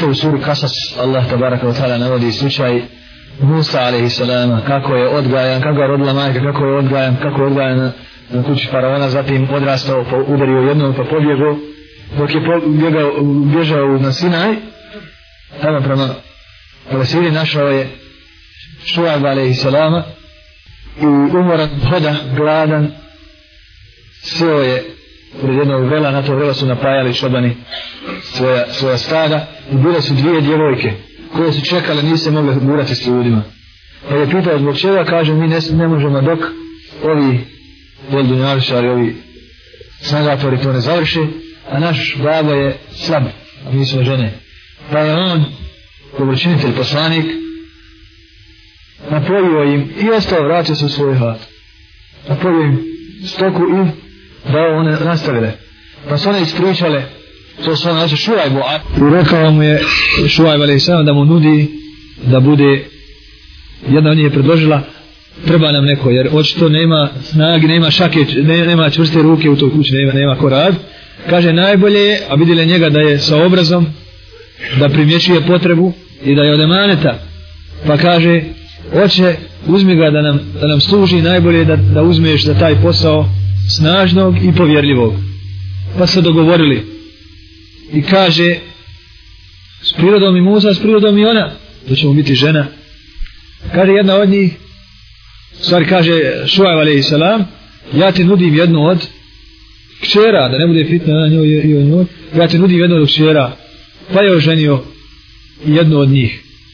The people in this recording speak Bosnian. to u suri Kasas Allah tabaraka wa ta'ala navodi slučaj Musa alaihi salama kako je odgajan, kako je rodila majka kako je odgajan, kako je odgajan na kući faraona, zatim odrastao pa udario jednom pa pobjegao dok je pobjegao, bježao na Sinaj tamo prema Palestini našao je Šuab alaihi salama i umoran hoda, gladan sveo je pred jednog vela, na to vrelo su napajali šobani svoja, svoja stada i bile su dvije djevojke koje su čekale, nisu se mogle gurati s ljudima. Pa je pitao zbog čega, kaže, mi ne, ne možemo dok ovi veldunjarišari, ovi snagatori to ne završi, a naš baba je slab, a mi smo žene. Pa je on, dobročinitelj, poslanik, napojio im i ostao, vraća se u svoj hat. Napojio im stoku i da one nastavile. Pa su one ispričale, to su one znači Šuajbu, a i rekao mu je Šuajbu ali sam da mu nudi da bude, jedna od njih je predložila, treba nam neko, jer očito nema snagi, nema šake, nema čvrste ruke u toj kući, nema, nema ko rad. Kaže, najbolje je, a vidjeli njega da je sa obrazom, da primječuje potrebu i da je od emaneta. Pa kaže, oče, uzmi ga da nam, da nam služi, najbolje je da, da uzmeš za taj posao, snažnog i povjerljivog. Pa se dogovorili. I kaže, s prirodom i muza, s prirodom i ona, da ćemo biti žena. Kaže jedna od njih, stvar kaže, šuajva alaihi salam, ja ti nudim jednu od kćera, da ne bude fitna na njoj i o njoj, ja ti nudim jednu od kćera, pa je oženio jednu od njih.